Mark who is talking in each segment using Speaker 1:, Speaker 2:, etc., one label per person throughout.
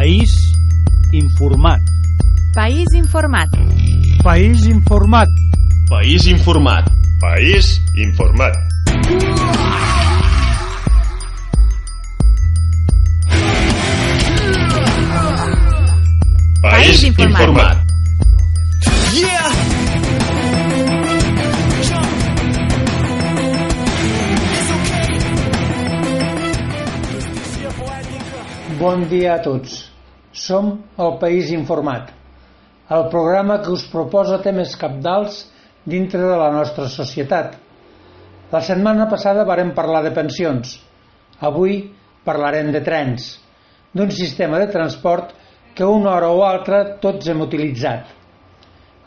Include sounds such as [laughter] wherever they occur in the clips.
Speaker 1: País informat.
Speaker 2: País informat.
Speaker 1: País informat.
Speaker 3: País informat. País informat.
Speaker 2: País informat.
Speaker 4: Bon dia a tots. Som el País Informat, el programa que us proposa temes capdals dintre de la nostra societat. La setmana passada vàrem parlar de pensions. Avui parlarem de trens, d'un sistema de transport que una hora o altra tots hem utilitzat.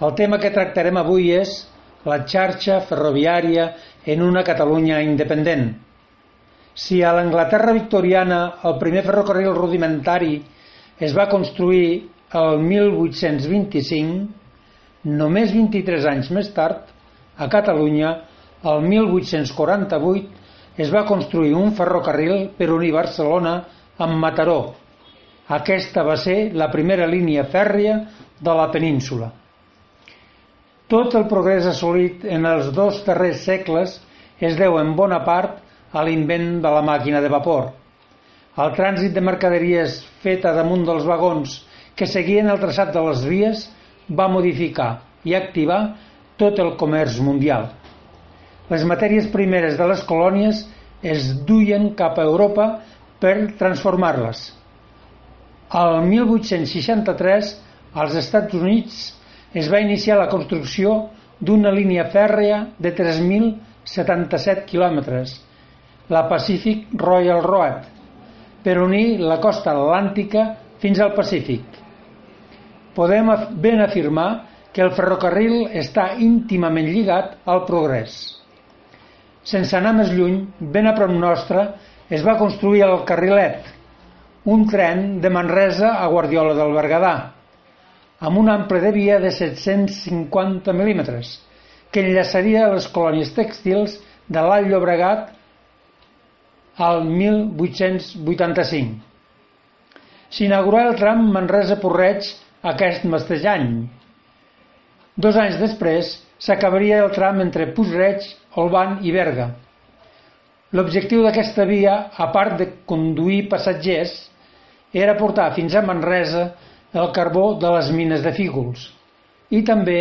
Speaker 4: El tema que tractarem avui és la xarxa ferroviària en una Catalunya independent. Si a l'Anglaterra victoriana el primer ferrocarril rudimentari es va construir el 1825, només 23 anys més tard, a Catalunya, el 1848, es va construir un ferrocarril per unir Barcelona amb Mataró. Aquesta va ser la primera línia fèrria de la península. Tot el progrés assolit en els dos darrers segles es deu en bona part a l'invent de la màquina de vapor. El trànsit de mercaderies fet a damunt dels vagons que seguien el traçat de les vies va modificar i activar tot el comerç mundial. Les matèries primeres de les colònies es duien cap a Europa per transformar-les. Al 1863, als Estats Units, es va iniciar la construcció d'una línia fèrrea de 3.077 quilòmetres, la Pacific Royal Road, per unir la costa atlàntica fins al Pacífic. Podem ben afirmar que el ferrocarril està íntimament lligat al progrés. Sense anar més lluny, ben a prop nostre, es va construir el Carrilet, un tren de Manresa a Guardiola del Berguedà, amb un ample de via de 750 mil·límetres, que enllaçaria les colònies tèxtils de l'Alt Llobregat al 1885. S'inaugurà el tram Manresa-Porreig aquest mateix any. Dos anys després s'acabaria el tram entre Puigreig, Olban i Berga. L'objectiu d'aquesta via, a part de conduir passatgers, era portar fins a Manresa el carbó de les mines de fígols i també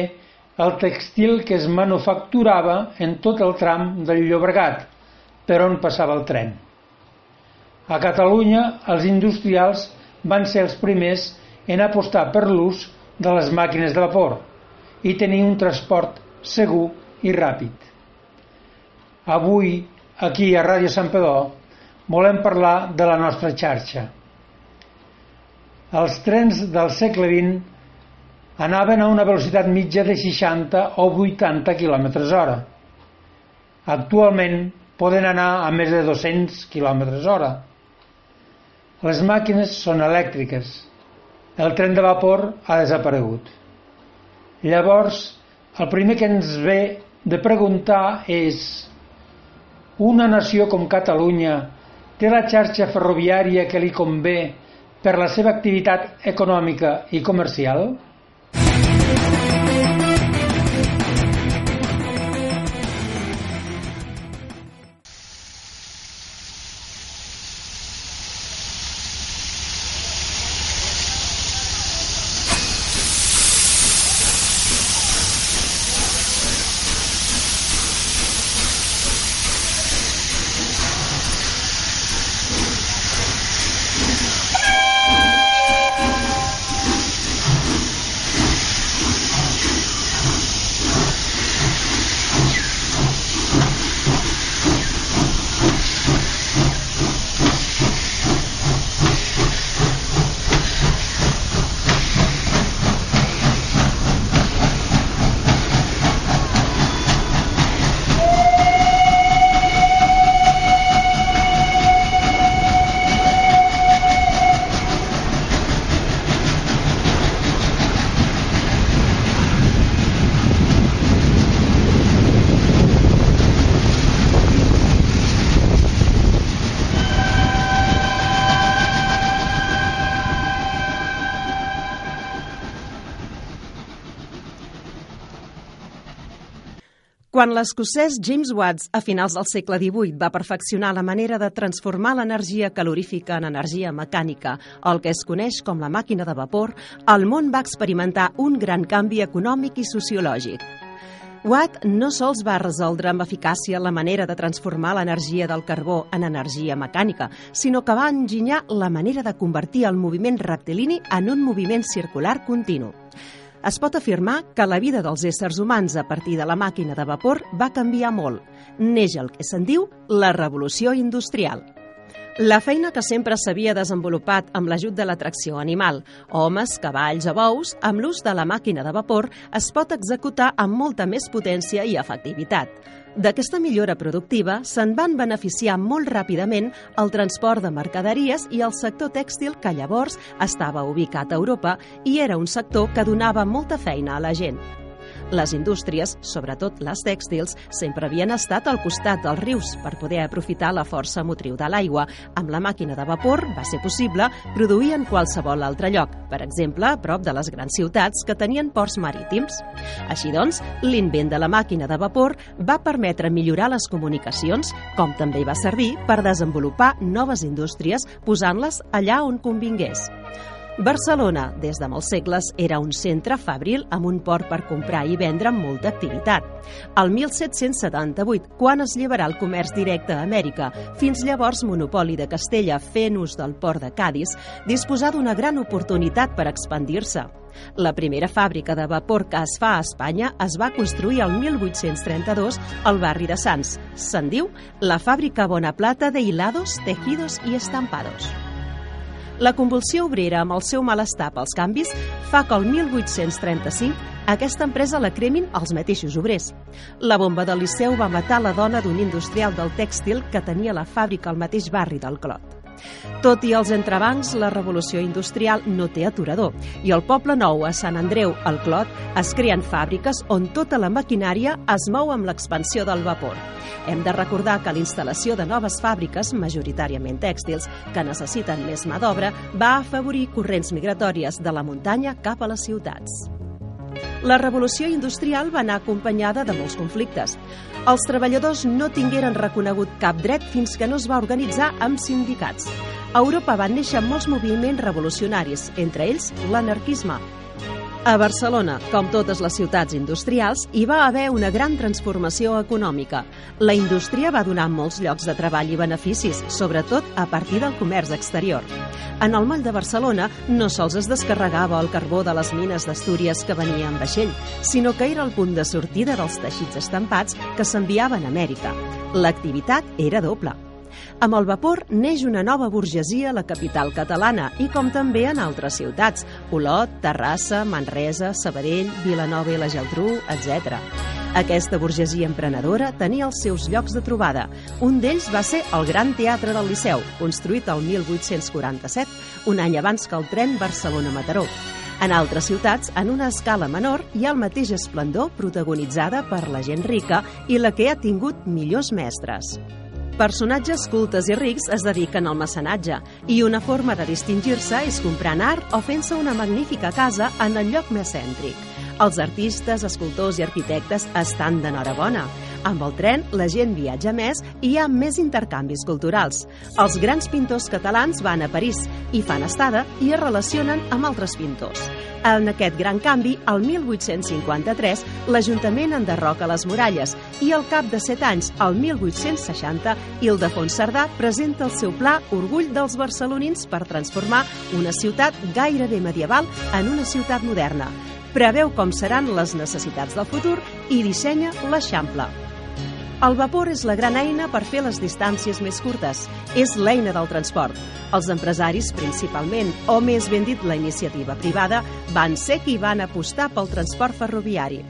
Speaker 4: el textil que es manufacturava en tot el tram del Llobregat, per on passava el tren. A Catalunya, els industrials van ser els primers en apostar per l'ús de les màquines de vapor i tenir un transport segur i ràpid. Avui, aquí a Ràdio Sant Pedó, volem parlar de la nostra xarxa. Els trens del segle XX anaven a una velocitat mitja de 60 o 80 km hora. Actualment poden anar a més de 200 km hora. Les màquines són elèctriques. El tren de vapor ha desaparegut. Llavors, el primer que ens ve de preguntar és una nació com Catalunya té la xarxa ferroviària que li convé per la seva activitat econòmica i comercial?
Speaker 5: Quan l'escocès James Watts, a finals del segle XVIII, va perfeccionar la manera de transformar l'energia calorífica en energia mecànica, el que es coneix com la màquina de vapor, el món va experimentar un gran canvi econòmic i sociològic. Watt no sols va resoldre amb eficàcia la manera de transformar l'energia del carbó en energia mecànica, sinó que va enginyar la manera de convertir el moviment rectilini en un moviment circular continu es pot afirmar que la vida dels éssers humans a partir de la màquina de vapor va canviar molt. Neix el que se'n diu la revolució industrial. La feina que sempre s'havia desenvolupat amb l'ajut de l'atracció animal, homes, cavalls o bous, amb l'ús de la màquina de vapor, es pot executar amb molta més potència i efectivitat. D'aquesta millora productiva se'n van beneficiar molt ràpidament el transport de mercaderies i el sector tèxtil que llavors estava ubicat a Europa i era un sector que donava molta feina a la gent. Les indústries, sobretot les tèxtils, sempre havien estat al costat dels rius per poder aprofitar la força motriu de l'aigua. Amb la màquina de vapor va ser possible produir en qualsevol altre lloc, per exemple, a prop de les grans ciutats que tenien ports marítims. Així doncs, l'invent de la màquina de vapor va permetre millorar les comunicacions, com també va servir per desenvolupar noves indústries posant-les allà on convingués. Barcelona, des de molts segles, era un centre fabril amb un port per comprar i vendre amb molta activitat. El 1778, quan es llevarà el comerç directe a Amèrica, fins llavors monopoli de Castella fent ús del port de Cádiz, disposar d'una gran oportunitat per expandir-se. La primera fàbrica de vapor que es fa a Espanya es va construir el 1832 al barri de Sants. Se'n diu la fàbrica Bonaplata de hilados, tejidos i estampados. La convulsió obrera amb el seu malestar pels canvis fa que el 1835 aquesta empresa la cremin els mateixos obrers. La bomba del Liceu va matar la dona d'un industrial del tèxtil que tenia la fàbrica al mateix barri del Clot. Tot i els entrebancs, la revolució industrial no té aturador i al Poble Nou, a Sant Andreu, al Clot, es creen fàbriques on tota la maquinària es mou amb l'expansió del vapor. Hem de recordar que la instal·lació de noves fàbriques, majoritàriament tèxtils, que necessiten més mà d'obra, va afavorir corrents migratòries de la muntanya cap a les ciutats. La revolució industrial va anar acompanyada de molts conflictes. Els treballadors no tingueren reconegut cap dret fins que no es va organitzar amb sindicats. A Europa van néixer molts moviments revolucionaris, entre ells l'anarquisme, a Barcelona, com totes les ciutats industrials, hi va haver una gran transformació econòmica. La indústria va donar molts llocs de treball i beneficis, sobretot a partir del comerç exterior. En el moll de Barcelona no sols es descarregava el carbó de les mines d'Astúries que venia en vaixell, sinó que era el punt de sortida dels teixits estampats que s'enviaven a Amèrica. L'activitat era doble. Amb el vapor neix una nova burgesia a la capital catalana i com també en altres ciutats, Olot, Terrassa, Manresa, Sabadell, Vilanova i la Geltrú, etc. Aquesta burgesia emprenedora tenia els seus llocs de trobada. Un d'ells va ser el Gran Teatre del Liceu, construït el 1847, un any abans que el tren Barcelona-Mataró. En altres ciutats, en una escala menor, hi ha el mateix esplendor protagonitzada per la gent rica i la que ha tingut millors mestres. Personatges cultes i rics es dediquen al mecenatge i una forma de distingir-se és comprant art o fent-se una magnífica casa en el lloc més cèntric. Els artistes, escultors i arquitectes estan d'enhorabona. Amb el tren, la gent viatja més i hi ha més intercanvis culturals. Els grans pintors catalans van a París i fan estada i es relacionen amb altres pintors. En aquest gran canvi, el 1853, l'Ajuntament enderroca les muralles i al cap de set anys, el 1860, Ildefons Cerdà presenta el seu pla Orgull dels barcelonins per transformar una ciutat gairebé medieval en una ciutat moderna. Preveu com seran les necessitats del futur i dissenya l'Eixample. El vapor és la gran eina per fer les distàncies més curtes. És l'eina del transport. Els empresaris, principalment, o més ben dit la iniciativa privada, van ser qui van apostar pel transport ferroviari.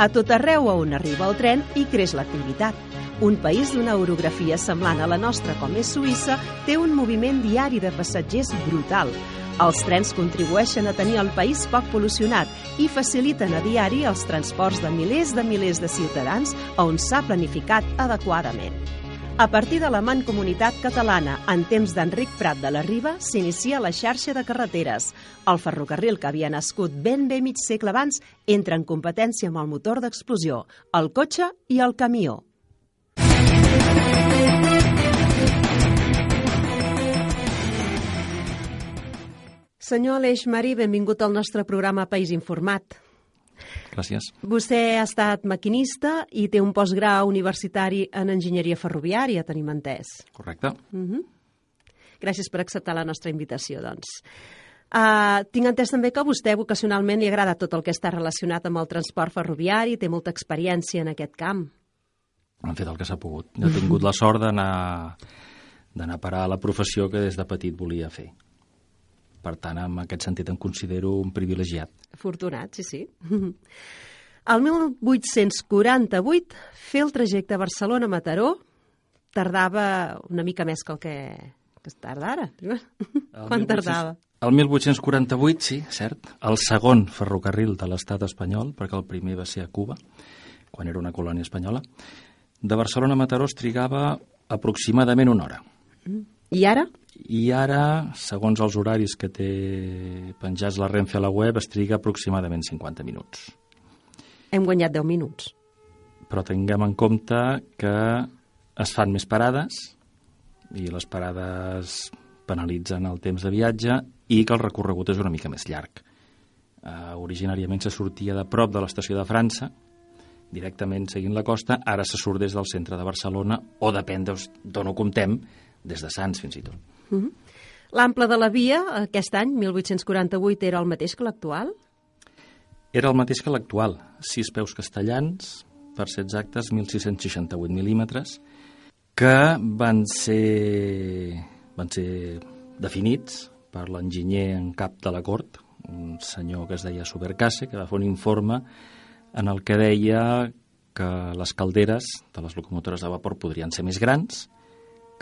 Speaker 5: A tot arreu on arriba el tren hi creix l'activitat. Un país d'una orografia semblant a la nostra com és Suïssa té un moviment diari de passatgers brutal. Els trens contribueixen a tenir el país poc pol·lucionat i faciliten a diari els transports de milers de milers de ciutadans on s'ha planificat adequadament. A partir de la Mancomunitat Catalana, en temps d'Enric Prat de la Riba, s'inicia la xarxa de carreteres. El ferrocarril que havia nascut ben bé mig segle abans entra en competència amb el motor d'explosió, el cotxe i el camió. Senyor Aleix Marí, benvingut al nostre programa País Informat.
Speaker 6: Gràcies.
Speaker 5: Vostè ha estat maquinista i té un postgrau universitari en enginyeria ferroviària, tenim entès.
Speaker 6: Correcte.
Speaker 5: Mm -hmm. Gràcies per acceptar la nostra invitació, doncs. Uh, tinc entès també que a vostè vocacionalment li agrada tot el que està relacionat amb el transport ferroviari, té molta experiència en aquest camp.
Speaker 6: Han fet el que s'ha pogut. He tingut la sort d'anar d'anar a parar a la professió que des de petit volia fer. Per tant, en aquest sentit em considero un privilegiat.
Speaker 5: Afortunat, sí, sí. [laughs] El 1848, fer el trajecte Barcelona-Mataró tardava una mica més que el que, que es tarda ara. [laughs] Quan tardava?
Speaker 6: El 1848, sí, cert. El segon ferrocarril de l'estat espanyol, perquè el primer va ser a Cuba, quan era una colònia espanyola. De Barcelona a Mataró es trigava aproximadament una hora.
Speaker 5: I ara?
Speaker 6: I ara, segons els horaris que té penjats la Renfe a la web, es triga aproximadament 50 minuts.
Speaker 5: Hem guanyat 10 minuts.
Speaker 6: Però tinguem en compte que es fan més parades i les parades penalitzen el temps de viatge i que el recorregut és una mica més llarg. Uh, originàriament se sortia de prop de l'estació de França, directament seguint la costa, ara se surt des del centre de Barcelona o depèn d'on ho comptem, des de Sants fins i tot.
Speaker 5: -huh. L'ample de la via, aquest any, 1848, era el mateix que l'actual?
Speaker 6: Era el mateix que l'actual, sis peus castellans, per ser exactes, 1.668 mil·límetres, que van ser, van ser definits per l'enginyer en cap de la cort, un senyor que es deia Supercase, que va fer un informe en el que deia que les calderes de les locomotores de vapor podrien ser més grans,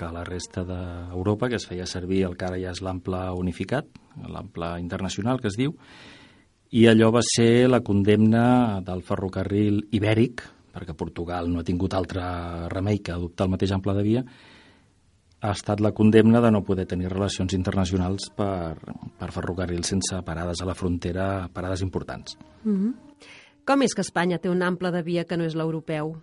Speaker 6: que a la resta d'Europa, que es feia servir el que ara ja és l'ample unificat, l'ample internacional que es diu, i allò va ser la condemna del ferrocarril ibèric, perquè Portugal no ha tingut altre remei que adoptar el mateix ample de via, ha estat la condemna de no poder tenir relacions internacionals per, per ferrocarrils sense parades a la frontera, parades importants.
Speaker 5: Mm -hmm. Com és que Espanya té un ample de via que no és l'europeu?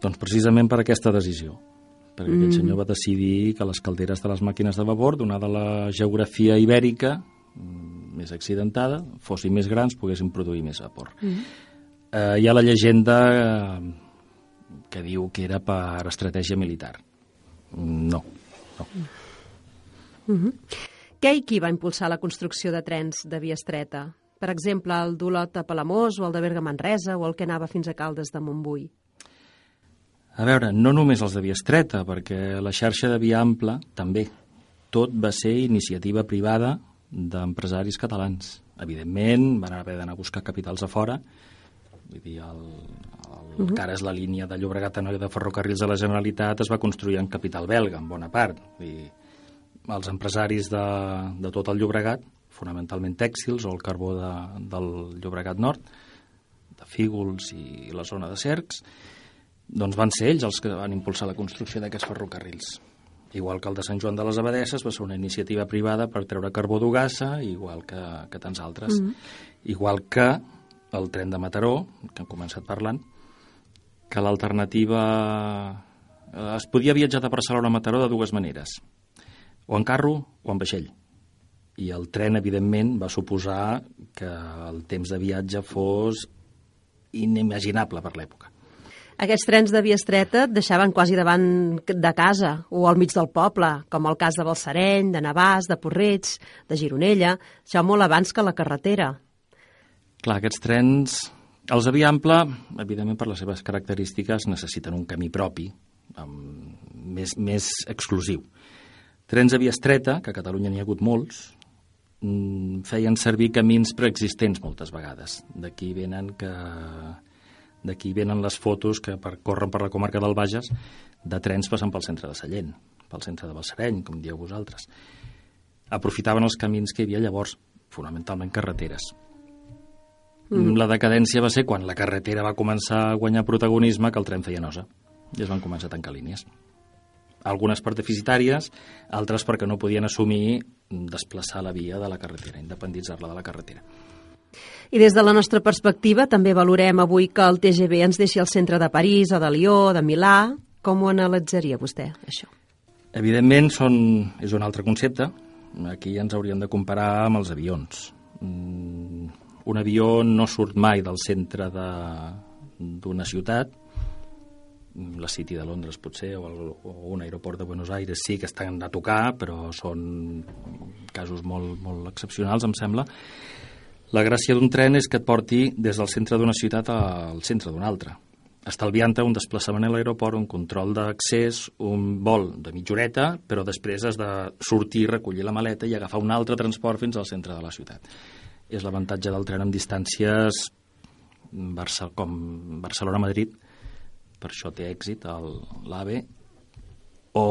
Speaker 6: Doncs precisament per aquesta decisió perquè mm. aquest senyor va decidir que les calderes de les màquines de vapor, donada la geografia ibèrica mm, més accidentada, fossin més grans, poguessin produir més vapor. Mm. Eh, hi ha la llegenda eh, que diu que era per estratègia militar. No, no.
Speaker 5: Mm -hmm. Què i qui va impulsar la construcció de trens de via estreta? Per exemple, el d'Olot a Palamós o el de Berga Manresa o el que anava fins a Caldes de Montbui?
Speaker 6: A veure, no només els de via estreta, perquè la xarxa de via ampla també. Tot va ser iniciativa privada d'empresaris catalans. Evidentment, van haver d'anar a buscar capitals a fora, vull dir, el, el, uh -huh. que ara és la línia de Llobregat a Noia de Ferrocarrils de la Generalitat es va construir en capital belga, en bona part. Vull dir, els empresaris de, de tot el Llobregat, fonamentalment tèxtils o el carbó de, del Llobregat Nord, de Fígols i la zona de Cercs, doncs van ser ells els que van impulsar la construcció d'aquests ferrocarrils. Igual que el de Sant Joan de les Abadesses va ser una iniciativa privada per treure carbó d'Ugassa, igual que, que tants altres. Mm -hmm. Igual que el tren de Mataró, que hem començat parlant, que l'alternativa... Eh, es podia viatjar de Barcelona a Mataró de dues maneres, o en carro o en vaixell. I el tren, evidentment, va suposar que el temps de viatge fos inimaginable per l'època.
Speaker 5: Aquests trens de via estreta et deixaven quasi davant de casa o al mig del poble, com el cas de Balsareny, de Navàs, de Porreig, de Gironella, això molt abans que la carretera.
Speaker 6: Clar, aquests trens, els de via ampla, evidentment per les seves característiques, necessiten un camí propi, amb, més, més exclusiu. Trens de via estreta, que a Catalunya n'hi ha hagut molts, mm, feien servir camins preexistents moltes vegades. D'aquí venen que D'aquí venen les fotos que per, corren per la comarca del Bages de trens passant pel centre de Sallent, pel centre de Balsareny, com dieu vosaltres. Aprofitaven els camins que hi havia llavors, fonamentalment carreteres. Mm. La decadència va ser quan la carretera va començar a guanyar protagonisme que el tren feia nosa i es van començar a tancar línies. algunes per deficitàries, altres perquè no podien assumir desplaçar la via de la carretera, independitzar-la de la carretera.
Speaker 5: I des de la nostra perspectiva també valorem avui que el TGV ens deixi al centre de París o de Lió, de Milà. Com ho analitzaria vostè, això?
Speaker 6: Evidentment són, és un altre concepte. Aquí ens hauríem de comparar amb els avions. Mm, un avió no surt mai del centre d'una ciutat, la City de Londres potser o, el, o un aeroport de Buenos Aires sí que estan a tocar però són casos molt, molt excepcionals em sembla la gràcia d'un tren és que et porti des del centre d'una ciutat al centre d'una altra estalviant-te un desplaçament a l'aeroport, un control d'accés, un vol de mitja horeta, però després has de sortir, recollir la maleta i agafar un altre transport fins al centre de la ciutat. És l'avantatge del tren amb distàncies Barça, com Barcelona-Madrid, per això té èxit l'AVE, o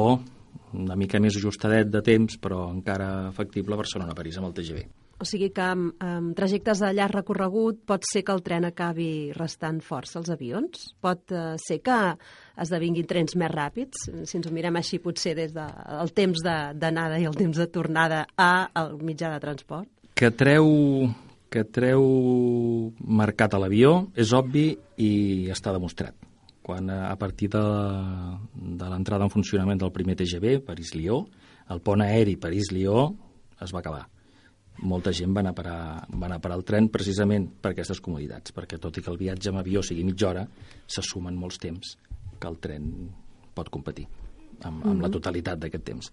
Speaker 6: una mica més ajustadet de temps, però encara factible Barcelona-París amb el TGV.
Speaker 5: O sigui que amb, amb trajectes de llarg recorregut pot ser que el tren acabi restant força als avions? Pot uh, ser que esdevinguin trens més ràpids? Si ens ho mirem així, potser des del de, temps d'anada i el temps de tornada a el mitjà de transport?
Speaker 6: Que treu, que treu marcat a l'avió és obvi i està demostrat quan a partir de, de l'entrada en funcionament del primer TGV, París-Lió, el pont aeri París-Lió es va acabar. Molta gent va anar, a parar, va anar a parar el tren precisament per aquestes comoditats, perquè tot i que el viatge amb avió sigui mitja hora, se sumen molts temps que el tren pot competir amb, amb mm -hmm. la totalitat d'aquest temps.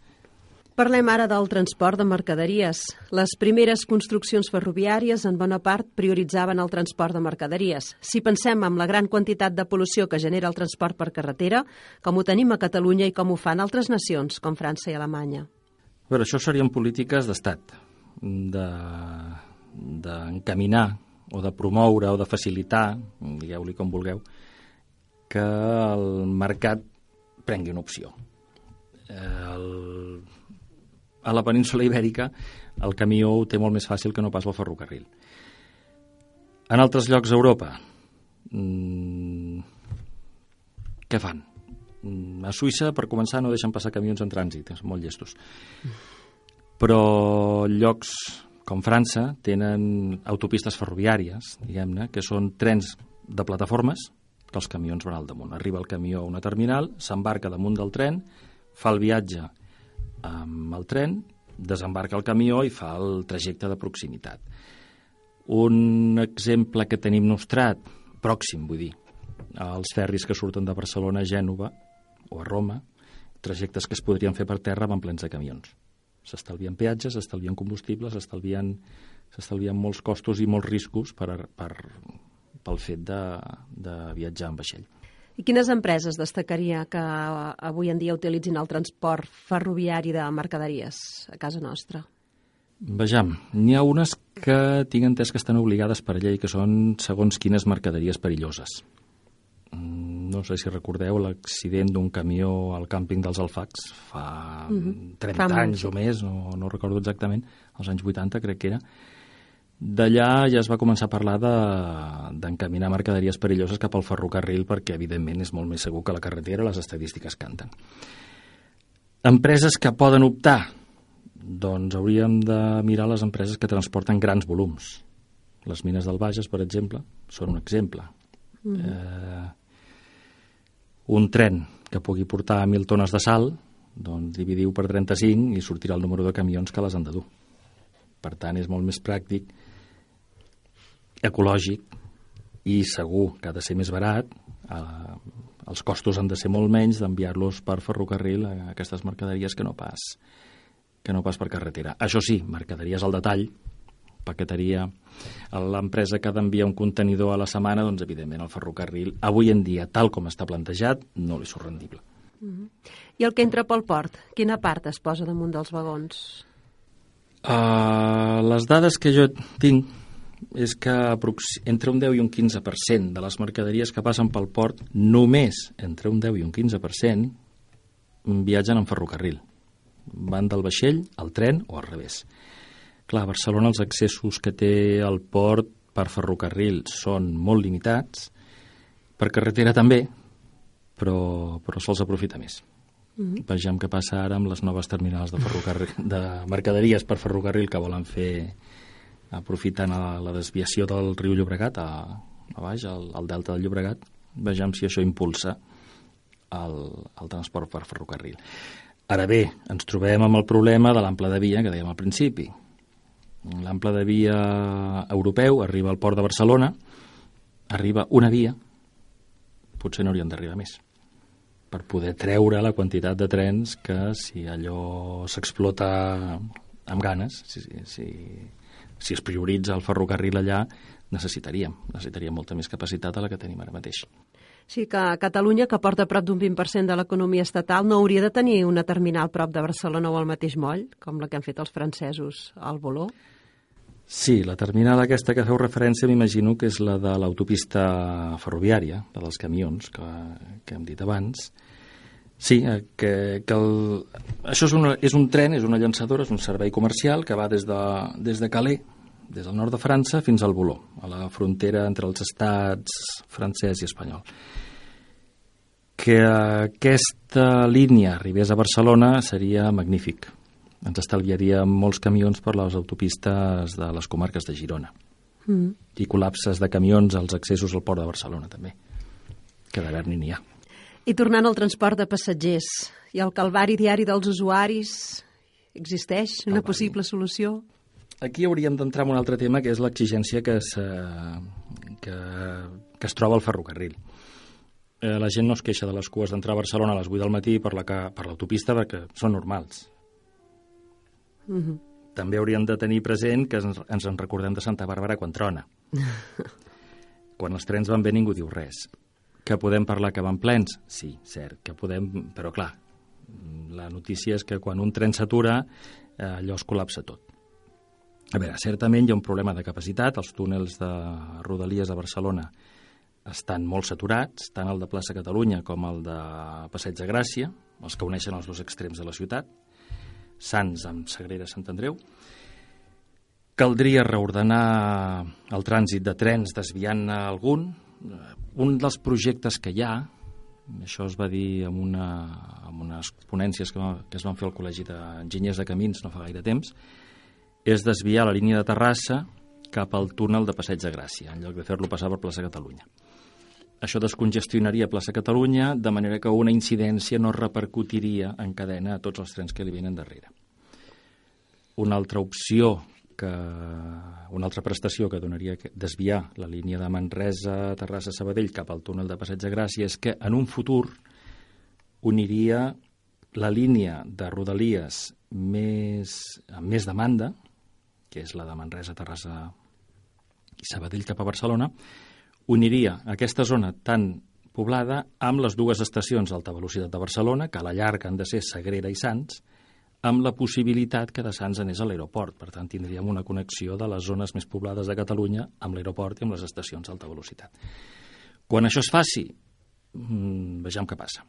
Speaker 5: Parlem ara del transport de mercaderies. Les primeres construccions ferroviàries en bona part prioritzaven el transport de mercaderies. Si pensem en la gran quantitat de pol·lució que genera el transport per carretera, com ho tenim a Catalunya i com ho fan altres nacions, com França i Alemanya.
Speaker 6: A veure, això serien polítiques d'estat, d'encaminar de, o de promoure o de facilitar, digueu-li com vulgueu, que el mercat prengui una opció. El a la península ibèrica el camió ho té molt més fàcil que no pas el ferrocarril. En altres llocs d'Europa, mmm, què fan? Mm, a Suïssa, per començar, no deixen passar camions en trànsit, són molt llestos. Però llocs com França tenen autopistes ferroviàries, diguem-ne, que són trens de plataformes que els camions van al damunt. Arriba el camió a una terminal, s'embarca damunt del tren, fa el viatge amb el tren, desembarca el camió i fa el trajecte de proximitat. Un exemple que tenim nostrat, pròxim, vull dir, els ferris que surten de Barcelona a Gènova o a Roma, trajectes que es podrien fer per terra van plens de camions. S'estalvien peatges, s'estalvien combustibles, s'estalvien s'estalvien molts costos i molts riscos per, per, pel fet de, de viatjar en vaixell.
Speaker 5: I quines empreses destacaria que avui en dia utilitzin el transport ferroviari de mercaderies a casa nostra?
Speaker 6: Vejam, n'hi ha unes que tinc entès que estan obligades per llei, que són segons quines mercaderies perilloses. Mm, no sé si recordeu l'accident d'un camió al càmping dels Alfacs fa mm -hmm. 30 fa anys o més, no, no recordo exactament, als anys 80 crec que era, D'allà ja es va començar a parlar d'encaminar de, mercaderies perilloses cap al ferrocarril perquè, evidentment, és molt més segur que la carretera, les estadístiques canten. Empreses que poden optar? Doncs hauríem de mirar les empreses que transporten grans volums. Les mines del Bages, per exemple, són un exemple. Mm eh, un tren que pugui portar 1.000 tones de sal, doncs dividiu per 35 i sortirà el número de camions que les han de dur. Per tant, és molt més pràctic ecològic i segur que ha de ser més barat, eh, els costos han de ser molt menys d'enviar-los per ferrocarril a aquestes mercaderies que no pas que no pas per carretera. Això sí, mercaderies al detall, paqueteria, l'empresa que ha d'enviar un contenidor a la setmana, doncs evidentment el ferrocarril, avui en dia, tal com està plantejat, no li surt rendible.
Speaker 5: Uh -huh. I el que entra pel port, quina part es posa damunt dels vagons?
Speaker 6: Uh, les dades que jo tinc és que entre un 10 i un 15% de les mercaderies que passen pel port, només entre un 10 i un 15% viatgen en ferrocarril. Van del vaixell al tren o al revés. Clar, Barcelona els accessos que té el port per ferrocarril són molt limitats, per carretera també, però, però se'ls aprofita més. Mm -hmm. Vejam què passa ara amb les noves terminals de, ferrocarril, [laughs] de mercaderies per ferrocarril que volen fer aprofitant la, la desviació del riu Llobregat a, a baix, al, al delta del Llobregat. Vejam si això impulsa el, el transport per ferrocarril. Ara bé, ens trobem amb el problema de l'ample de via que dèiem al principi. L'ample de via europeu arriba al port de Barcelona, arriba una via, potser n'haurien d'arribar més per poder treure la quantitat de trens que si allò s'explota amb ganes, si, si, si es prioritza el ferrocarril allà, necessitaríem, necessitaríem molta més capacitat a la que tenim ara mateix.
Speaker 5: Sí, que Catalunya, que porta prop d'un 20% de l'economia estatal, no hauria de tenir una terminal prop de Barcelona o al mateix moll, com la que han fet els francesos al Boló?
Speaker 6: Sí, la terminal aquesta que feu referència m'imagino que és la de l'autopista ferroviària, la dels camions, que, que hem dit abans. Sí, eh, que, que el, això és, una, és un tren, és una llançadora, és un servei comercial que va des de, des de Calais, des del nord de França, fins al Boló, a la frontera entre els estats francès i espanyol. Que aquesta línia arribés a Barcelona seria magnífic ens estalviaria molts camions per les autopistes de les comarques de Girona. Mm. I col·lapses de camions als accessos al port de Barcelona, també, que d'haver n'hi n'hi ha.
Speaker 5: I tornant al transport de passatgers i al calvari diari dels usuaris, existeix calvari. una possible solució?
Speaker 6: Aquí hauríem d'entrar en un altre tema, que és l'exigència que, es, que, que es troba al ferrocarril. Eh, la gent no es queixa de les cues d'entrar a Barcelona a les 8 del matí per l'autopista la, per perquè són normals Uh -huh. També hauríem de tenir present que ens, ens en recordem de Santa Bàrbara quan trona. [laughs] quan els trens van bé ningú diu res. Que podem parlar que van plens? Sí, cert, que podem... Però clar, la notícia és que quan un tren s'atura, eh, allò es col·lapsa tot. A veure, certament hi ha un problema de capacitat. Els túnels de Rodalies a Barcelona estan molt saturats, tant el de plaça Catalunya com el de Passeig de Gràcia, els que uneixen els dos extrems de la ciutat. Sants amb Sagrera Sant Andreu. Caldria reordenar el trànsit de trens desviant algun. Un dels projectes que hi ha, això es va dir en, una, en unes ponències que, que es van fer al Col·legi d'Enginyers de Camins no fa gaire temps, és desviar la línia de Terrassa cap al túnel de Passeig de Gràcia, en lloc de fer-lo passar per plaça Catalunya. Això descongestionaria plaça Catalunya, de manera que una incidència no repercutiria en cadena a tots els trens que li venen darrere. Una altra opció que una altra prestació que donaria desviar la línia de Manresa, Terrassa, Sabadell cap al túnel de Passeig de Gràcia és que en un futur uniria la línia de Rodalies més, amb més demanda, que és la de Manresa, Terrassa i Sabadell cap a Barcelona, uniria aquesta zona tan poblada amb les dues estacions d'alta velocitat de Barcelona, que a la llarga han de ser Sagrera i Sants, amb la possibilitat que de Sants anés a l'aeroport. Per tant, tindríem una connexió de les zones més poblades de Catalunya amb l'aeroport i amb les estacions d'alta velocitat. Quan això es faci, mmm, vejam què passa.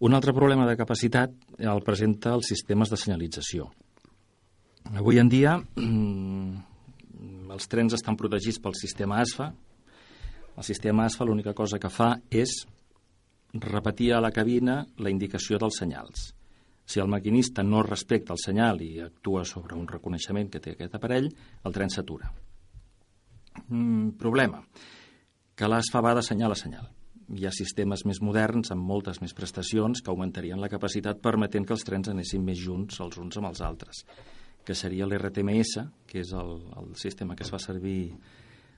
Speaker 6: Un altre problema de capacitat el presenta els sistemes de senyalització. Avui en dia, mmm, els trens estan protegits pel sistema ASFA, el sistema ASFA l'única cosa que fa és repetir a la cabina la indicació dels senyals. Si el maquinista no respecta el senyal i actua sobre un reconeixement que té aquest aparell, el tren s'atura. Mm, problema, que l'ASFA va de senyal a senyal. Hi ha sistemes més moderns amb moltes més prestacions que augmentarien la capacitat permetent que els trens anessin més junts els uns amb els altres, que seria l'RTMS, que és el, el sistema que es fa servir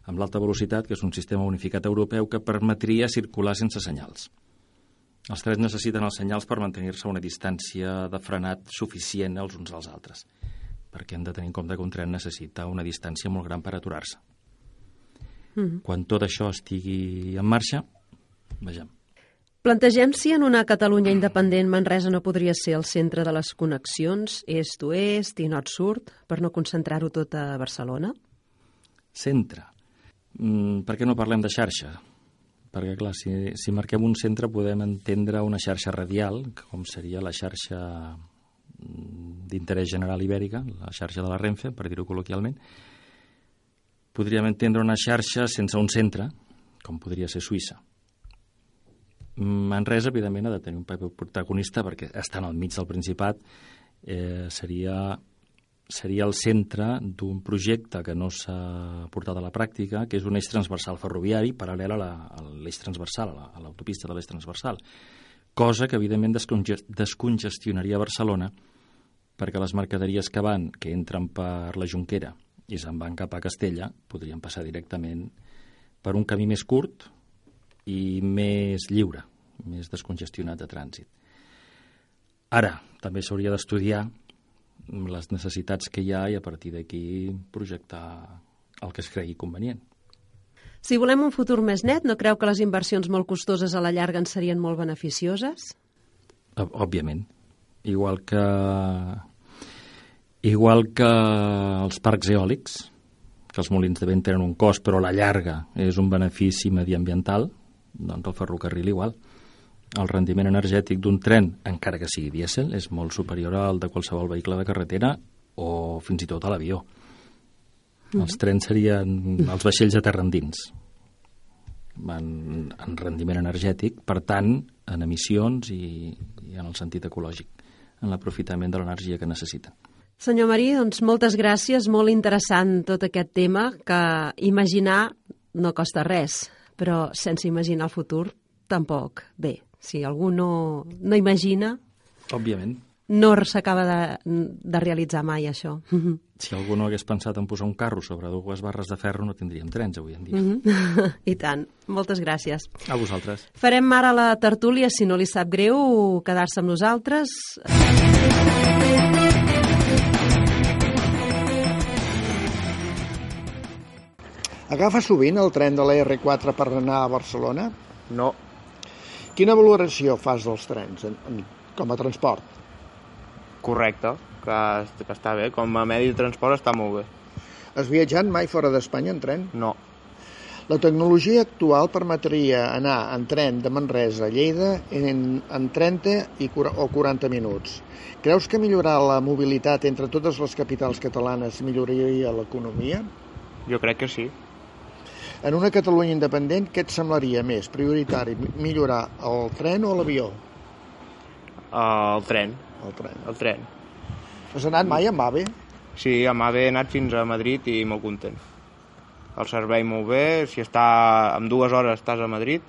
Speaker 6: amb l'alta velocitat, que és un sistema unificat europeu que permetria circular sense senyals. Els trens necessiten els senyals per mantenir-se a una distància de frenat suficient els uns als altres, perquè hem de tenir en compte que un tren necessita una distància molt gran per aturar-se. Mm -hmm. Quan tot això estigui en marxa, vejam.
Speaker 5: Plantegem si en una Catalunya independent Manresa no podria ser el centre de les connexions est-oest i nord-sud per no concentrar-ho tot a Barcelona?
Speaker 6: Centre. Mm, per què no parlem de xarxa? Perquè, clar, si, si marquem un centre podem entendre una xarxa radial, com seria la xarxa mm, d'interès general ibèrica, la xarxa de la Renfe, per dir-ho col·loquialment. Podríem entendre una xarxa sense un centre, com podria ser Suïssa. Manresa, evidentment, ha de tenir un paper protagonista perquè està al mig del Principat, eh, seria, seria el centre d'un projecte que no s'ha portat a la pràctica, que és un eix transversal ferroviari paral·lel a la- l'eix transversal, a la- l'autopista de l'eix transversal, cosa que, evidentment, desconge- descongestionaria Barcelona perquè les mercaderies que van, que entren per la Junquera i se'n van cap a Castella, podrien passar directament per un camí més curt i més lliure, més descongestionat de trànsit. Ara, també s'hauria d'estudiar les necessitats que hi ha i a partir d'aquí projectar el que es cregui convenient.
Speaker 5: Si volem un futur més net, no creu que les inversions molt costoses a la llarga en serien molt beneficioses?
Speaker 6: Òbviament. Igual que igual que els parcs eòlics, que els molins de vent tenen un cost, però a la llarga és un benefici mediambiental, doncs el ferrocarril igual. El rendiment energètic d'un tren, encara que sigui dièsel, és molt superior al de qualsevol vehicle de carretera o fins i tot a l'avió. Els trens serien els vaixells a terra endins en, en rendiment energètic, per tant, en emissions i, i en el sentit ecològic, en l'aprofitament de l'energia que necessiten.
Speaker 5: Senyor Marí, doncs moltes gràcies, molt interessant tot aquest tema, que imaginar no costa res, però sense imaginar el futur tampoc. Bé, si algú no, no imagina,
Speaker 6: Òbviament,
Speaker 5: no s'acaba de, de realitzar mai això.
Speaker 6: si algú no hagués pensat en posar un carro sobre dues barres de ferro no tindríem trens avui en dia. [laughs]
Speaker 5: I tant. Moltes gràcies.
Speaker 6: A vosaltres.
Speaker 5: Farem ara la tertúlia, si no li sap greu, quedar-se amb nosaltres.
Speaker 7: Agafa sovint el tren de la R4 per anar a Barcelona?
Speaker 8: No,
Speaker 7: Quina valoració fas dels trens en, en, com a transport?
Speaker 8: correcte, que, que està bé. Com a medi de transport està molt bé.
Speaker 7: Has viatjat mai fora d'Espanya en tren?
Speaker 8: No,
Speaker 7: La tecnologia actual permetria anar en tren de Manresa a Lleida en, en 30 i, o 40 minuts. Creus que millorar la mobilitat entre totes les capitals catalanes milloraria l'economia?
Speaker 8: jo crec que sí.
Speaker 7: En una Catalunya independent, què et semblaria més prioritari, mi- millorar el tren o l'avió?
Speaker 8: Uh, el tren,
Speaker 7: El tren.
Speaker 8: el tren.
Speaker 7: Has anat mai amb AVE?
Speaker 8: Sí, amb AVE he anat fins a Madrid i molt content. El servei molt bé, si està en dues hores estàs a Madrid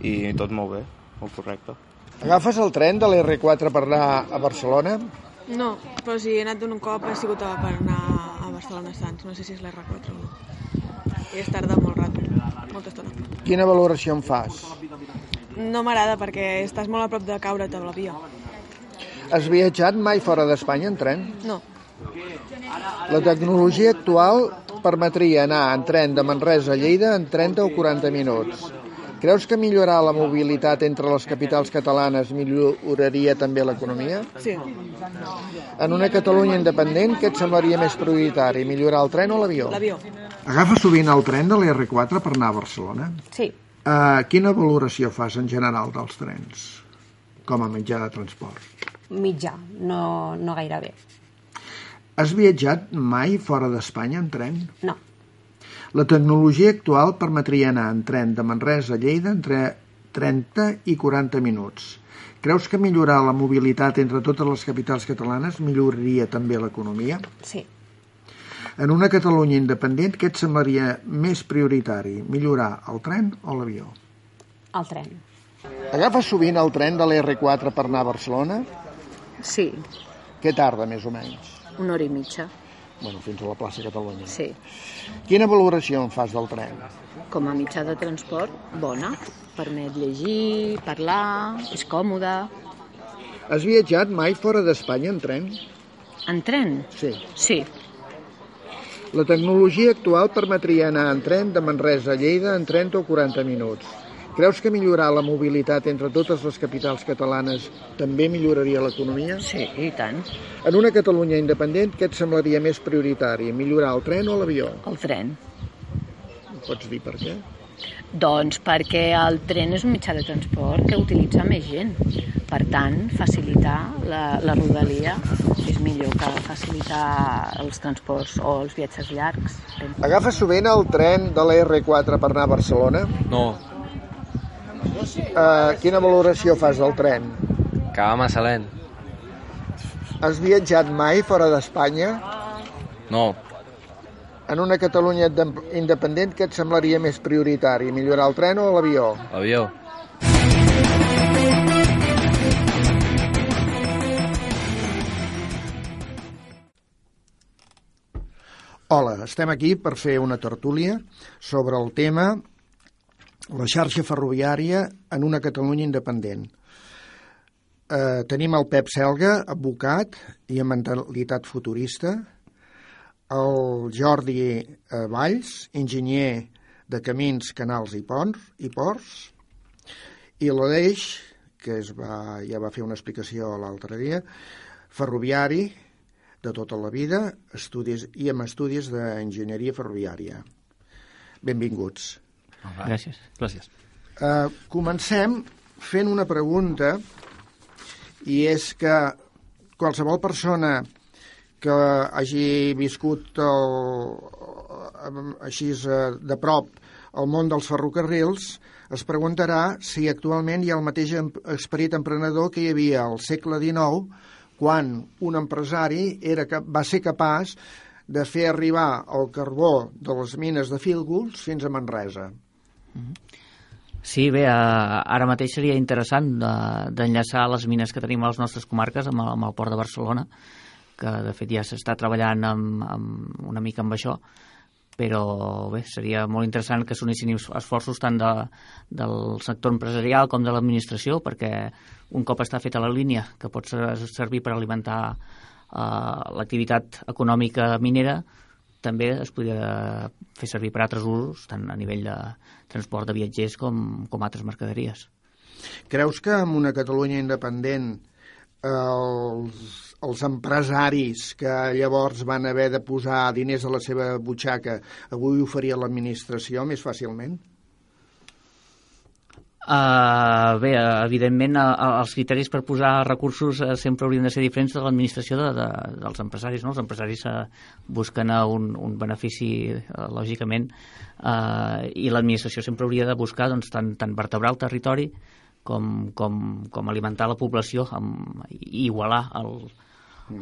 Speaker 8: i tot molt bé, molt correcte.
Speaker 7: Agafes el tren de l'R4 per anar a Barcelona?
Speaker 9: No, però si he anat d'un cop ha sigut a, per anar a Barcelona Sants, no sé si és l'R4 o no. I és tarda molt rato, molta estona.
Speaker 7: Quina valoració en fas?
Speaker 9: No m'agrada perquè estàs molt a prop de caure't a l'avió.
Speaker 7: Has viatjat mai fora d'Espanya en tren?
Speaker 9: No,
Speaker 7: La tecnologia actual permetria anar en tren de Manresa a Lleida en 30 o 40 minuts. Creus que millorar la mobilitat entre les capitals catalanes milloraria també l'economia?
Speaker 9: sí,
Speaker 7: En una Catalunya independent, què et semblaria més prioritari, millorar el tren o l'avió?
Speaker 9: l'avió.
Speaker 7: Agafa sovint el tren de l'R4 per anar a Barcelona?
Speaker 10: Sí,
Speaker 7: Uh, quina valoració fas en general dels trens com a mitjà de transport?
Speaker 10: mitjà, no, no gaire bé.
Speaker 7: Has viatjat mai fora d'Espanya en tren?
Speaker 10: No,
Speaker 7: La tecnologia actual permetria anar en tren de Manresa a Lleida entre 30 i 40 minuts. Creus que millorar la mobilitat entre totes les capitals catalanes milloraria també l'economia?
Speaker 10: sí,
Speaker 7: En una Catalunya independent, què et semblaria més prioritari, millorar el tren o l'avió?
Speaker 10: el tren.
Speaker 7: Agafes sovint el tren de l'R4 per anar a Barcelona?
Speaker 10: Sí,
Speaker 7: Què tarda, més o menys?
Speaker 10: una hora i mitja,
Speaker 7: Bueno, fins a la plaça Catalunya.
Speaker 10: sí.
Speaker 7: Quina valoració en fas del tren?
Speaker 10: Com a mitjà de transport, bona. Permet llegir, parlar, és còmode.
Speaker 7: Has viatjat mai fora d'Espanya en tren?
Speaker 10: En tren?
Speaker 7: Sí.
Speaker 10: Sí,
Speaker 7: La tecnologia actual permetria anar en tren de Manresa a Lleida en 30 o 40 minuts. Creus que millorar la mobilitat entre totes les capitals catalanes també milloraria l'economia?
Speaker 10: sí, i tant.
Speaker 7: En una Catalunya independent, què et semblaria més prioritari, millorar el tren o l'avió?
Speaker 10: El tren.
Speaker 7: Pots dir per què?
Speaker 10: Doncs perquè el tren és un mitjà de transport que utilitza més gent. Per tant, facilitar la, la rodalia és millor que facilitar els transports o els viatges llargs.
Speaker 7: Agafes sovint el tren de la R4 per anar a Barcelona?
Speaker 11: No,
Speaker 7: Uh, quina valoració fas del tren?
Speaker 11: Que va massa lent.
Speaker 7: Has viatjat mai fora d'Espanya?
Speaker 11: No.
Speaker 7: En una Catalunya independent, què et semblaria més prioritari, millorar el tren o l'avió?
Speaker 11: L'avió.
Speaker 7: Hola, estem aquí per fer una tertúlia sobre el tema la xarxa ferroviària en una Catalunya independent. Eh, tenim el Pep Selga, advocat i amb mentalitat futurista, el Jordi eh, Valls, enginyer de camins, canals i ponts, i ports, i l'Aleix, que es va, ja va fer una explicació l'altre dia, ferroviari de tota la vida estudis, i amb estudis d'enginyeria ferroviària. Benvinguts.
Speaker 6: Gràcies. Gràcies.
Speaker 7: Uh, comencem fent una pregunta i és que qualsevol persona que hagi viscut el, així de prop el món dels ferrocarrils es preguntarà si actualment hi ha el mateix esperit emprenedor que hi havia al segle XIX quan un empresari era, va ser capaç de fer arribar el carbó de les mines de Fílgols fins a Manresa.
Speaker 12: Sí, bé, ara mateix seria interessant d'enllaçar les mines que tenim a les nostres comarques amb el, amb el port de Barcelona, que de fet ja s'està treballant amb, amb, una mica amb això, però bé, seria molt interessant que s'unissin esforços tant de, del sector empresarial com de l'administració, perquè un cop està feta la línia, que pot servir per alimentar uh, l'activitat econòmica minera, també es podria fer servir per altres usos, tant a nivell de transport de viatgers com, com altres mercaderies.
Speaker 7: Creus que en una Catalunya independent els, els empresaris que llavors van haver de posar diners a la seva butxaca avui ho faria l'administració més fàcilment?
Speaker 12: Uh, bé, evidentment uh, els criteris per posar recursos uh, sempre haurien de ser diferents de l'administració de, de, dels empresaris. No? Els empresaris uh, busquen uh, un, un benefici, uh, lògicament, uh, i l'administració sempre hauria de buscar doncs, tant, tant vertebrar el territori com, com, com alimentar la població amb, i igualar el,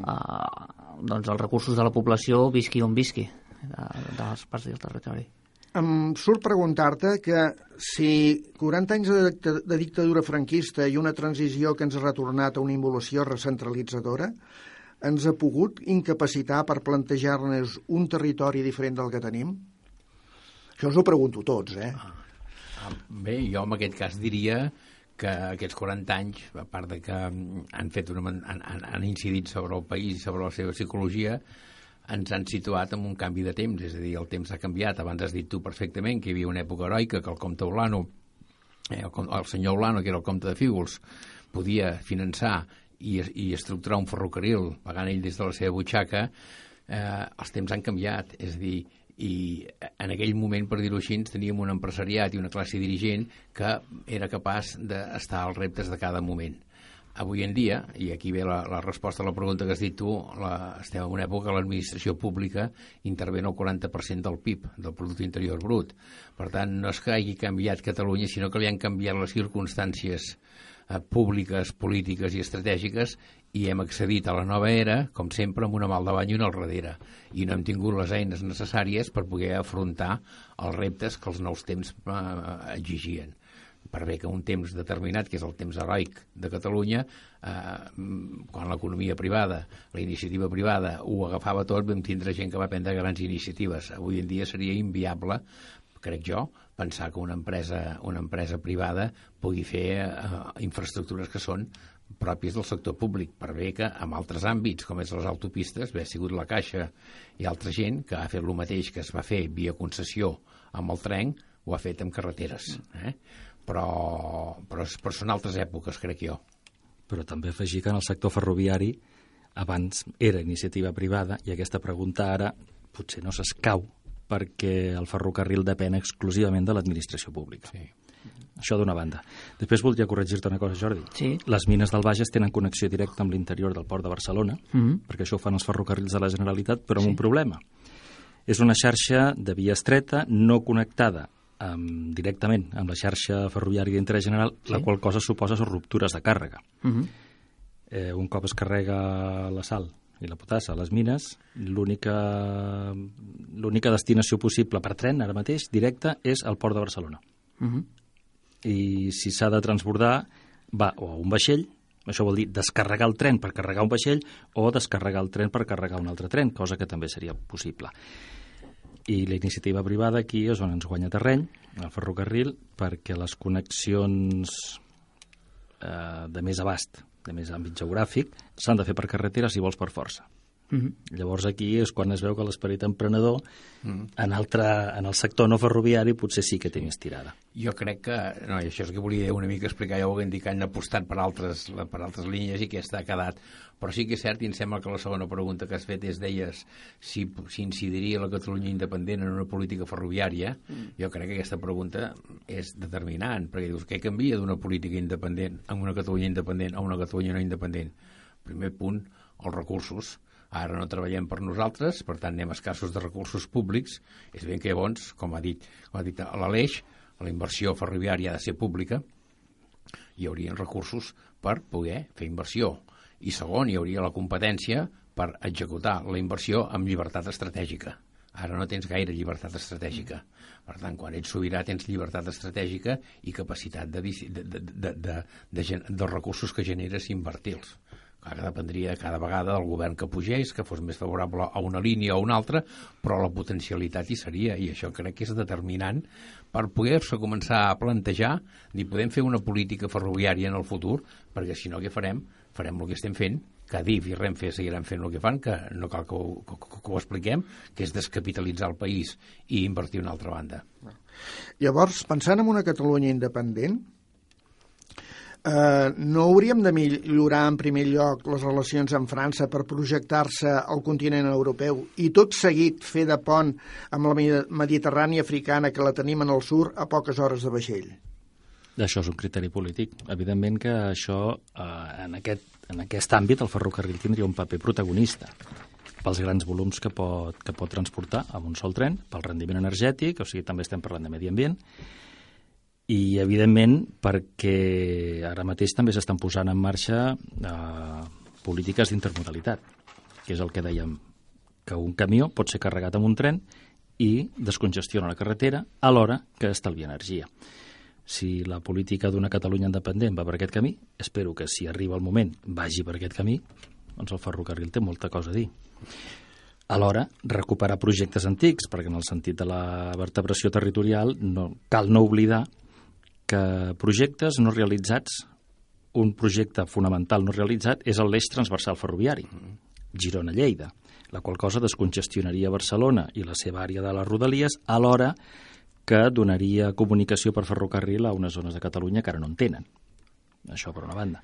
Speaker 12: uh, doncs els recursos de la població visqui on visqui de, de les parts del territori.
Speaker 7: Em surt preguntar-te que si 40 anys de, dictadura franquista i una transició que ens ha retornat a una involució recentralitzadora ens ha pogut incapacitar per plantejar-nos un territori diferent del que tenim? Això us ho pregunto tots, eh?
Speaker 13: Ah, bé, jo en aquest cas diria que aquests 40 anys, a part de que han, fet una, han, han incidit sobre el país i sobre la seva psicologia, ens han situat en un canvi de temps, és a dir, el temps ha canviat. Abans has dit tu perfectament que hi havia una època heroica que el comte Olano, eh, el, el senyor Olano, que era el comte de Fígols, podia finançar i, i estructurar un ferrocarril pagant ell des de la seva butxaca, eh, els temps han canviat, és a dir, i en aquell moment, per dir-ho així, teníem un empresariat i una classe dirigent que era capaç d'estar als reptes de cada moment avui en dia, i aquí ve la, la resposta a la pregunta que has dit tu, la, estem en una època que l'administració pública intervé el 40% del PIB, del Producte Interior Brut. Per tant, no és que hagi canviat Catalunya, sinó que li han canviat les circumstàncies eh, públiques, polítiques i estratègiques i hem accedit a la nova era, com sempre, amb una mal davant i una al darrere. I no hem tingut les eines necessàries per poder afrontar els reptes que els nous temps eh, exigien per bé que un temps determinat, que és el temps heroic de Catalunya, eh, quan l'economia privada, la iniciativa privada ho agafava tot, vam tindre gent que va prendre grans iniciatives. Avui en dia seria inviable, crec jo, pensar que una empresa, una empresa privada pugui fer eh, infraestructures que són pròpies del sector públic, per bé que en altres àmbits, com és les autopistes, bé, ha sigut la Caixa i altra gent que ha fet el mateix que es va fer via concessió amb el tren, ho ha fet amb carreteres. Eh? Però, però, però són altres èpoques, crec jo.
Speaker 6: Però també afegir que en el sector ferroviari abans era iniciativa privada i aquesta pregunta ara potser no s'escau perquè el ferrocarril depèn exclusivament de l'administració pública. Sí. Això d'una banda. Després voldria corregir-te una cosa, Jordi.
Speaker 12: Sí.
Speaker 6: Les mines del Bages tenen connexió directa amb l'interior del port de Barcelona, mm -hmm. perquè això ho fan els ferrocarrils de la Generalitat, però amb sí. un problema. És una xarxa de via estreta no connectada amb, directament amb la xarxa ferroviària d'interès general,
Speaker 12: Sí.
Speaker 6: la qual cosa suposa són ruptures de càrrega.
Speaker 12: Uh -huh.
Speaker 6: Eh, un cop es carrega la sal i la potassa a les mines, l'única destinació possible per tren, ara mateix, directa, és el port de Barcelona.
Speaker 12: Uh -huh.
Speaker 6: I si s'ha de transbordar, va o a un vaixell, això vol dir descarregar el tren per carregar un vaixell o descarregar el tren per carregar un altre tren, cosa que també seria possible. I la iniciativa privada aquí és on ens guanya terreny, el ferrocarril, perquè les connexions eh, de més abast, de més àmbit geogràfic, s'han de fer per carretera si vols per força.
Speaker 12: -huh.
Speaker 6: Llavors aquí és quan es veu que l'esperit emprenedor
Speaker 13: Mm.
Speaker 6: en, altre, en el sector no ferroviari potser sí que té més tirada.
Speaker 13: Jo crec que, no, i això és que volia una mica explicar, ja ho hem dit que han apostat per altres, per altres línies i aquesta ha quedat, però sí que és cert i em sembla que la segona pregunta que has fet és, deies, si, si incidiria la Catalunya independent en una política ferroviària,
Speaker 14: Mm.
Speaker 13: jo crec que aquesta pregunta és determinant, perquè dius, què canvia d'una política independent amb una Catalunya independent a una Catalunya no independent? Primer punt, els recursos. Ara no treballem per nosaltres, per tant anem escassos de recursos públics. És ben que llavors, com ha dit, com ha dit l'Aleix, la inversió ferroviària ha de ser pública, hi haurien recursos per poder fer inversió. I segon, hi hauria la competència per executar la inversió amb llibertat estratègica. Ara no tens gaire llibertat estratègica. Per tant, quan ets sobirà tens llibertat estratègica i capacitat de, de, de, de, de, de, de, de recursos que generes invertir-los. Clar que dependria cada vegada del govern que pugés, que fos més favorable a una línia o a una altra, però la potencialitat hi seria, i això crec que és determinant per poder-se començar a plantejar ni podem fer una política ferroviària en el futur, perquè si no què farem? Farem el que estem fent, que Adif i Renfe seguiran fent el que fan, que no cal que ho, que, que, que ho expliquem, que és descapitalitzar el país i invertir en una altra banda.
Speaker 7: Llavors, pensant en una Catalunya independent, eh, no hauríem de millorar en primer lloc les relacions amb França per projectar-se al continent europeu i tot seguit fer de pont amb la Mediterrània africana que la tenim en el sur a poques hores de vaixell?
Speaker 6: Això és un criteri polític. Evidentment que això, eh, en, aquest, en aquest àmbit, el ferrocarril tindria un paper protagonista pels grans volums que pot, que pot transportar amb un sol tren, pel rendiment energètic, o sigui, també estem parlant de medi ambient, i, evidentment, perquè ara mateix també s'estan posant en marxa eh, polítiques d'intermodalitat, que és el que dèiem, que un camió pot ser carregat amb un tren i descongestiona la carretera alhora que estalvia energia. Si la política d'una Catalunya independent va per aquest camí, espero que si arriba el moment vagi per aquest camí, doncs el ferrocarril té molta cosa a dir. Alhora, recuperar projectes antics, perquè en el sentit de la vertebració territorial no, cal no oblidar que projectes no realitzats, un projecte fonamental no realitzat és l'eix transversal ferroviari, Girona-Lleida, la qual cosa descongestionaria Barcelona i la seva àrea de les Rodalies alhora que donaria comunicació per ferrocarril a unes zones de Catalunya que ara no en tenen. Això per una banda.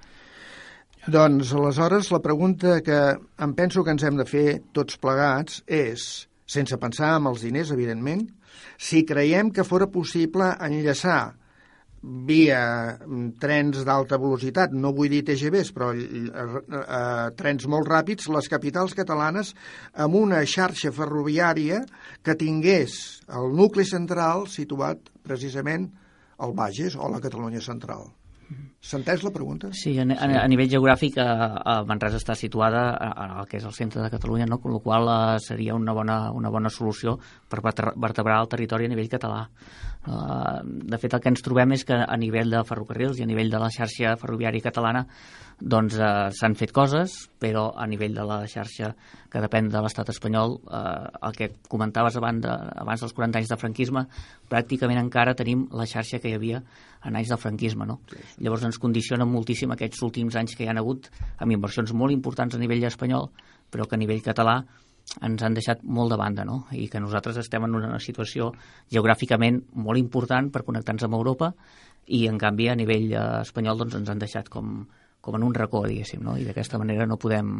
Speaker 7: Doncs, aleshores, la pregunta que em penso que ens hem de fer tots plegats és, sense pensar en els diners, evidentment, si creiem que fora possible enllaçar via mm, trens d'alta velocitat, no vull dir TGVs, però eh, eh, trens molt ràpids, les capitals catalanes amb una xarxa ferroviària que tingués el nucli central situat precisament al Bages o a la Catalunya central. S'ha entès la pregunta?
Speaker 12: Sí, a, a, a nivell geogràfic, a, a Manresa està situada al que és el centre de Catalunya, no? amb la qual eh, seria una bona, una bona solució per vertebrar el territori a nivell català. Uh, de fet, el que ens trobem és que a nivell de ferrocarrils i a nivell de la xarxa ferroviària catalana doncs uh, s'han fet coses, però a nivell de la xarxa que depèn de l'estat espanyol, uh, el que comentaves abans, de, abans dels 40 anys de franquisme, pràcticament encara tenim la xarxa que hi havia en anys del franquisme. No? Sí, sí. Llavors ens condiciona moltíssim aquests últims anys que hi han hagut amb inversions molt importants a nivell espanyol, però que a nivell català ens han deixat molt de banda, no? I que nosaltres estem en una situació geogràficament molt important per connectar-nos amb Europa i, en canvi, a nivell eh, espanyol doncs, ens han deixat com, com en un racó, diguéssim, no? I d'aquesta manera no podem,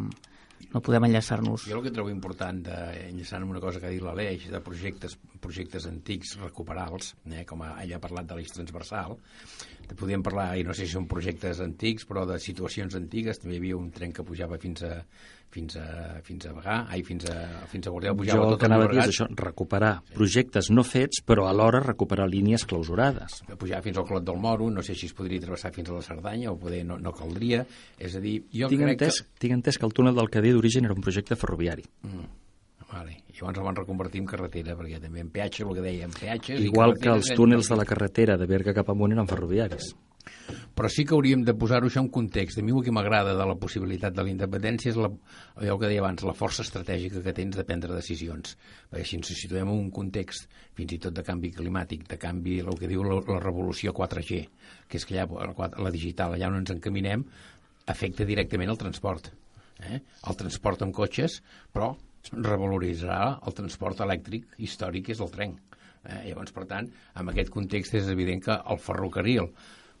Speaker 12: no podem enllaçar-nos.
Speaker 13: Jo el que trobo important d'enllaçar amb una cosa que ha dit l'Aleix, de projectes, projectes antics recuperals, eh, com ella ha parlat de l'eix transversal, podíem parlar, i no sé si són projectes antics, però de situacions antigues, també hi havia un tren que pujava fins a, fins a, fins a Bagà, ai, fins a, fins a Guardiola, pujava
Speaker 6: jo el
Speaker 13: tot
Speaker 6: que anava a dir és això, recuperar sí. projectes no fets, però alhora recuperar línies clausurades.
Speaker 13: pujar fins al Clot del Moro, no sé si es podria travessar fins a la Cerdanya, o poder no, no caldria. És a dir, jo
Speaker 6: tinc,
Speaker 13: crec
Speaker 6: entès,
Speaker 13: que...
Speaker 6: tinc entès que el túnel del Cadí d'origen era un projecte ferroviari.
Speaker 13: Mm. Vale. I llavors el van reconvertir en carretera, perquè també en peatge, el que dèiem, peatges...
Speaker 6: Igual que els túnels de la carretera de Berga cap amunt eren ferroviaris.
Speaker 13: Però sí que hauríem de posar-ho això en context. A mi el que m'agrada de la possibilitat de la independència és la, allò que deia abans, la força estratègica que tens de prendre decisions. Perquè si ens situem en un context fins i tot de canvi climàtic, de canvi, el que diu la, la revolució 4G, que és que allà, la, la digital, allà on ens encaminem, afecta directament el transport. Eh? El transport amb cotxes, però revaloritzarà el transport elèctric històric, que és el tren. Eh? Llavors, per tant, en aquest context és evident que el ferrocarril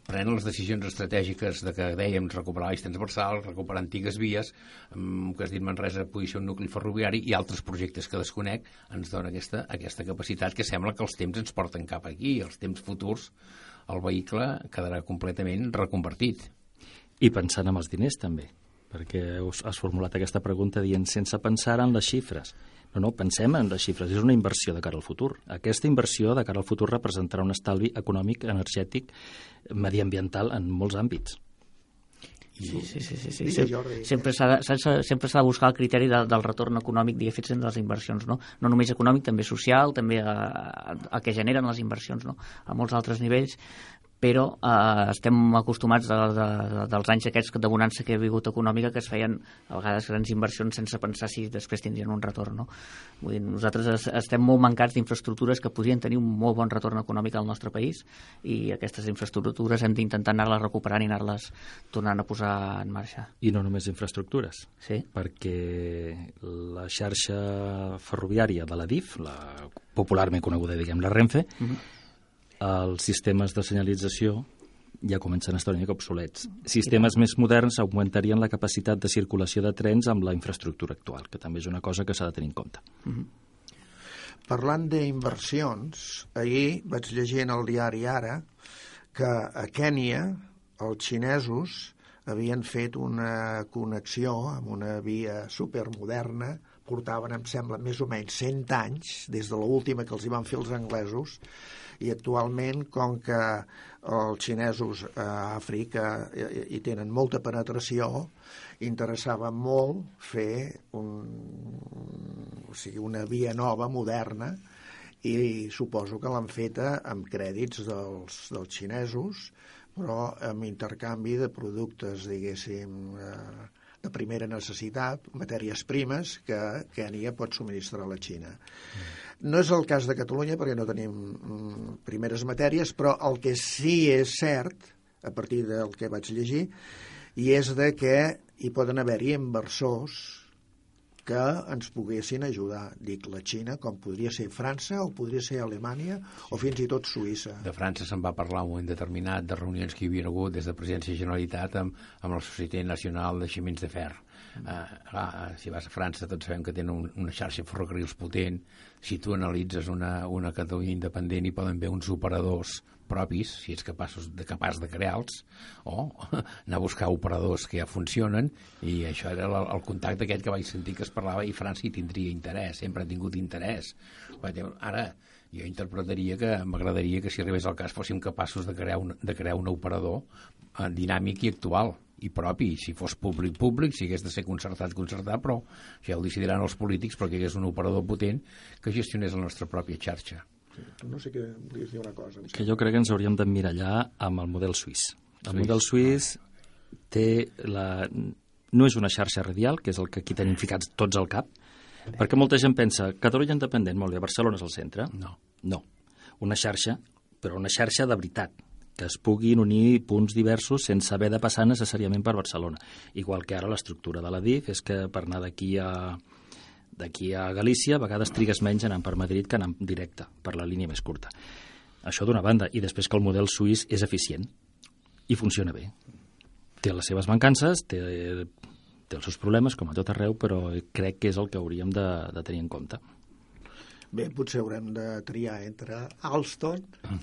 Speaker 13: pren les decisions estratègiques de que dèiem recuperar l'eix transversal, recuperar antigues vies, que has dit Manresa pugui ser un nucli ferroviari i altres projectes que desconec ens dona aquesta, aquesta capacitat que sembla que els temps ens porten cap aquí, els temps futurs el vehicle quedarà completament reconvertit.
Speaker 6: I pensant en els diners també, perquè us has formulat aquesta pregunta dient sense pensar en les xifres. No, no, pensem en les xifres, és una inversió de cara al futur. Aquesta inversió de cara al futur representarà un estalvi econòmic, energètic, mediambiental en molts àmbits.
Speaker 12: Sí, sí, sí, sí, sí.
Speaker 7: Digue,
Speaker 12: Sem-
Speaker 7: Jordi.
Speaker 12: Sempre s'ha de, sempre s'ha de buscar el criteri de, del retorn econòmic diguéssim, de les inversions, no? No només econòmic, també social, també a, a, a què generen les inversions, no? A molts altres nivells, però eh, estem acostumats de, de, de, dels anys aquests de bonança que he vigut econòmica que es feien a vegades grans inversions sense pensar si després tindrien un retorn, no? Vull dir, nosaltres es, estem molt mancats d'infraestructures que podrien tenir un molt bon retorn econòmic al nostre país i aquestes infraestructures hem d'intentar anar-les recuperant i anar-les tornant a posar en marxa.
Speaker 6: I no només infraestructures,
Speaker 12: sí.
Speaker 6: perquè la xarxa ferroviària de la DIF, la popularment coneguda, diguem, la Renfe,
Speaker 12: Mm -hmm.
Speaker 6: Els sistemes de senyalització ja comencen a estar una mica obsolets. Sistemes més moderns augmentarien la capacitat de circulació de trens amb la infraestructura actual, que també és una cosa que s'ha de tenir en compte.
Speaker 12: Mm -hmm.
Speaker 7: Parlant d'inversions, ahir vaig llegir en el diari Ara que a Kènia els xinesos havien fet una connexió amb una via supermoderna, portaven, em sembla, més o menys 100 anys, des de l'última que els hi van fer els anglesos, i actualment, com que els xinesos a Àfrica hi tenen molta penetració, interessava molt fer un, o sigui, una via nova, moderna, i suposo que l'han feta amb crèdits dels, dels xinesos, però amb intercanvi de productes, diguéssim, eh, de primera necessitat, matèries primes que Kènia pot subministrar a la Xina. No és el cas de Catalunya perquè no tenim mm, primeres matèries, però el que sí és cert, a partir del que vaig llegir, i és de que hi poden haver-hi inversors que ens poguessin ajudar. Dic la Xina, com podria ser França, o podria ser Alemanya, o fins i tot Suïssa.
Speaker 13: De França se'n va parlar un moment determinat de reunions que hi havia hagut des de Presidència de Generalitat amb, amb la Societat Nacional de Ximins de Fer. Uh, clar, si vas a França tots sabem que tenen un, una xarxa de ferrocarrils potent si tu analitzes una, una Catalunya independent hi poden haver uns operadors propis, si ets capaços de, capaç de crear-los, o [laughs] anar a buscar operadors que ja funcionen, i això era el, el contacte aquest que vaig sentir que es parlava, i França hi tindria interès, sempre ha tingut interès. Ara, jo interpretaria que m'agradaria que si arribés al cas fóssim capaços de crear un, de crear un operador eh, dinàmic i actual i propi, si fos públic, públic, si hagués de ser concertat, concertat, però ja ho decidiran els polítics perquè hi hagués un operador potent que gestionés la nostra pròpia xarxa.
Speaker 7: No sé què volies dir una cosa.
Speaker 6: Que jo crec que ens hauríem d'emmirallar amb el model suís. El suís. model suís té la... no és una xarxa radial, que és el que aquí tenim ficats tots al cap, perquè molta gent pensa, Catalunya independent, molt bé, Barcelona és el centre.
Speaker 13: No.
Speaker 6: No. Una xarxa, però una xarxa de veritat, que es puguin unir punts diversos sense haver de passar necessàriament per Barcelona. Igual que ara l'estructura de la DIF és que per anar d'aquí a d'aquí a Galícia a vegades trigues menys anant per Madrid que anant directe, per la línia més curta. Això d'una banda, i després que el model suís és eficient i funciona bé. Té les seves mancances, té, té els seus problemes, com a tot arreu, però crec que és el que hauríem de, de tenir en compte.
Speaker 7: Bé, potser haurem de triar entre Alstom,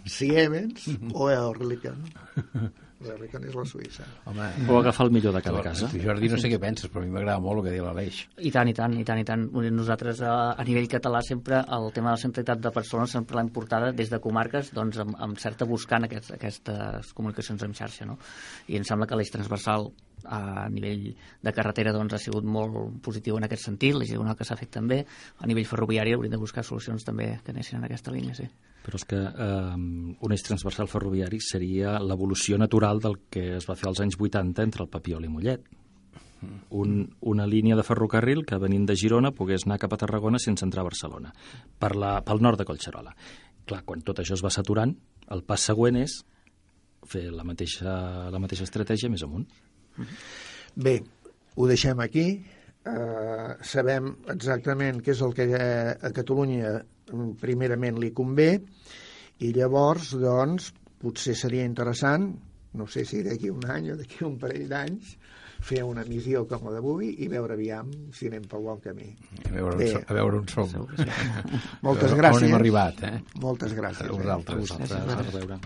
Speaker 7: Siemens o Oerlikon. [laughs] Oerlikon és la Suïssa.
Speaker 13: Home,
Speaker 6: O agafar el millor de cada casa.
Speaker 13: Tu, Jordi, no sé què penses, però a mi m'agrada molt el que diu l'Aleix.
Speaker 12: I tant, i tant, i tant, i tant. Nosaltres, a, a nivell català, sempre el tema de la centralitat de persones sempre l'hem portada des de comarques doncs, amb, amb certa buscant aquests, aquestes comunicacions en xarxa. No? I em sembla que l'eix transversal a nivell de carretera doncs, ha sigut molt positiu en aquest sentit, l'eix diagonal que s'ha fet també. A nivell ferroviari hauríem de buscar solucions també que anessin en aquesta línia, sí.
Speaker 6: Però és que eh, un eix transversal ferroviari seria l'evolució natural del que es va fer als anys 80 entre el Papiol i Mollet. Un, una línia de ferrocarril que venint de Girona pogués anar cap a Tarragona sense entrar a Barcelona, per la, pel nord de Collserola. Clar, quan tot això es va saturant, el pas següent és fer la mateixa, la mateixa estratègia més amunt.
Speaker 7: Bé, ho deixem aquí. Uh, sabem exactament què és el que a Catalunya primerament li convé i llavors, doncs, potser seria interessant, no sé si d'aquí un any o d'aquí un parell d'anys, fer una missió com la d'avui i veure aviam si anem pel bon camí.
Speaker 13: A veure, on, so- a veure on som.
Speaker 7: Moltes
Speaker 13: On
Speaker 7: gràcies.
Speaker 13: hem arribat, eh?
Speaker 7: Moltes gràcies.
Speaker 13: A vosaltres.
Speaker 6: A vosaltres. A reveure.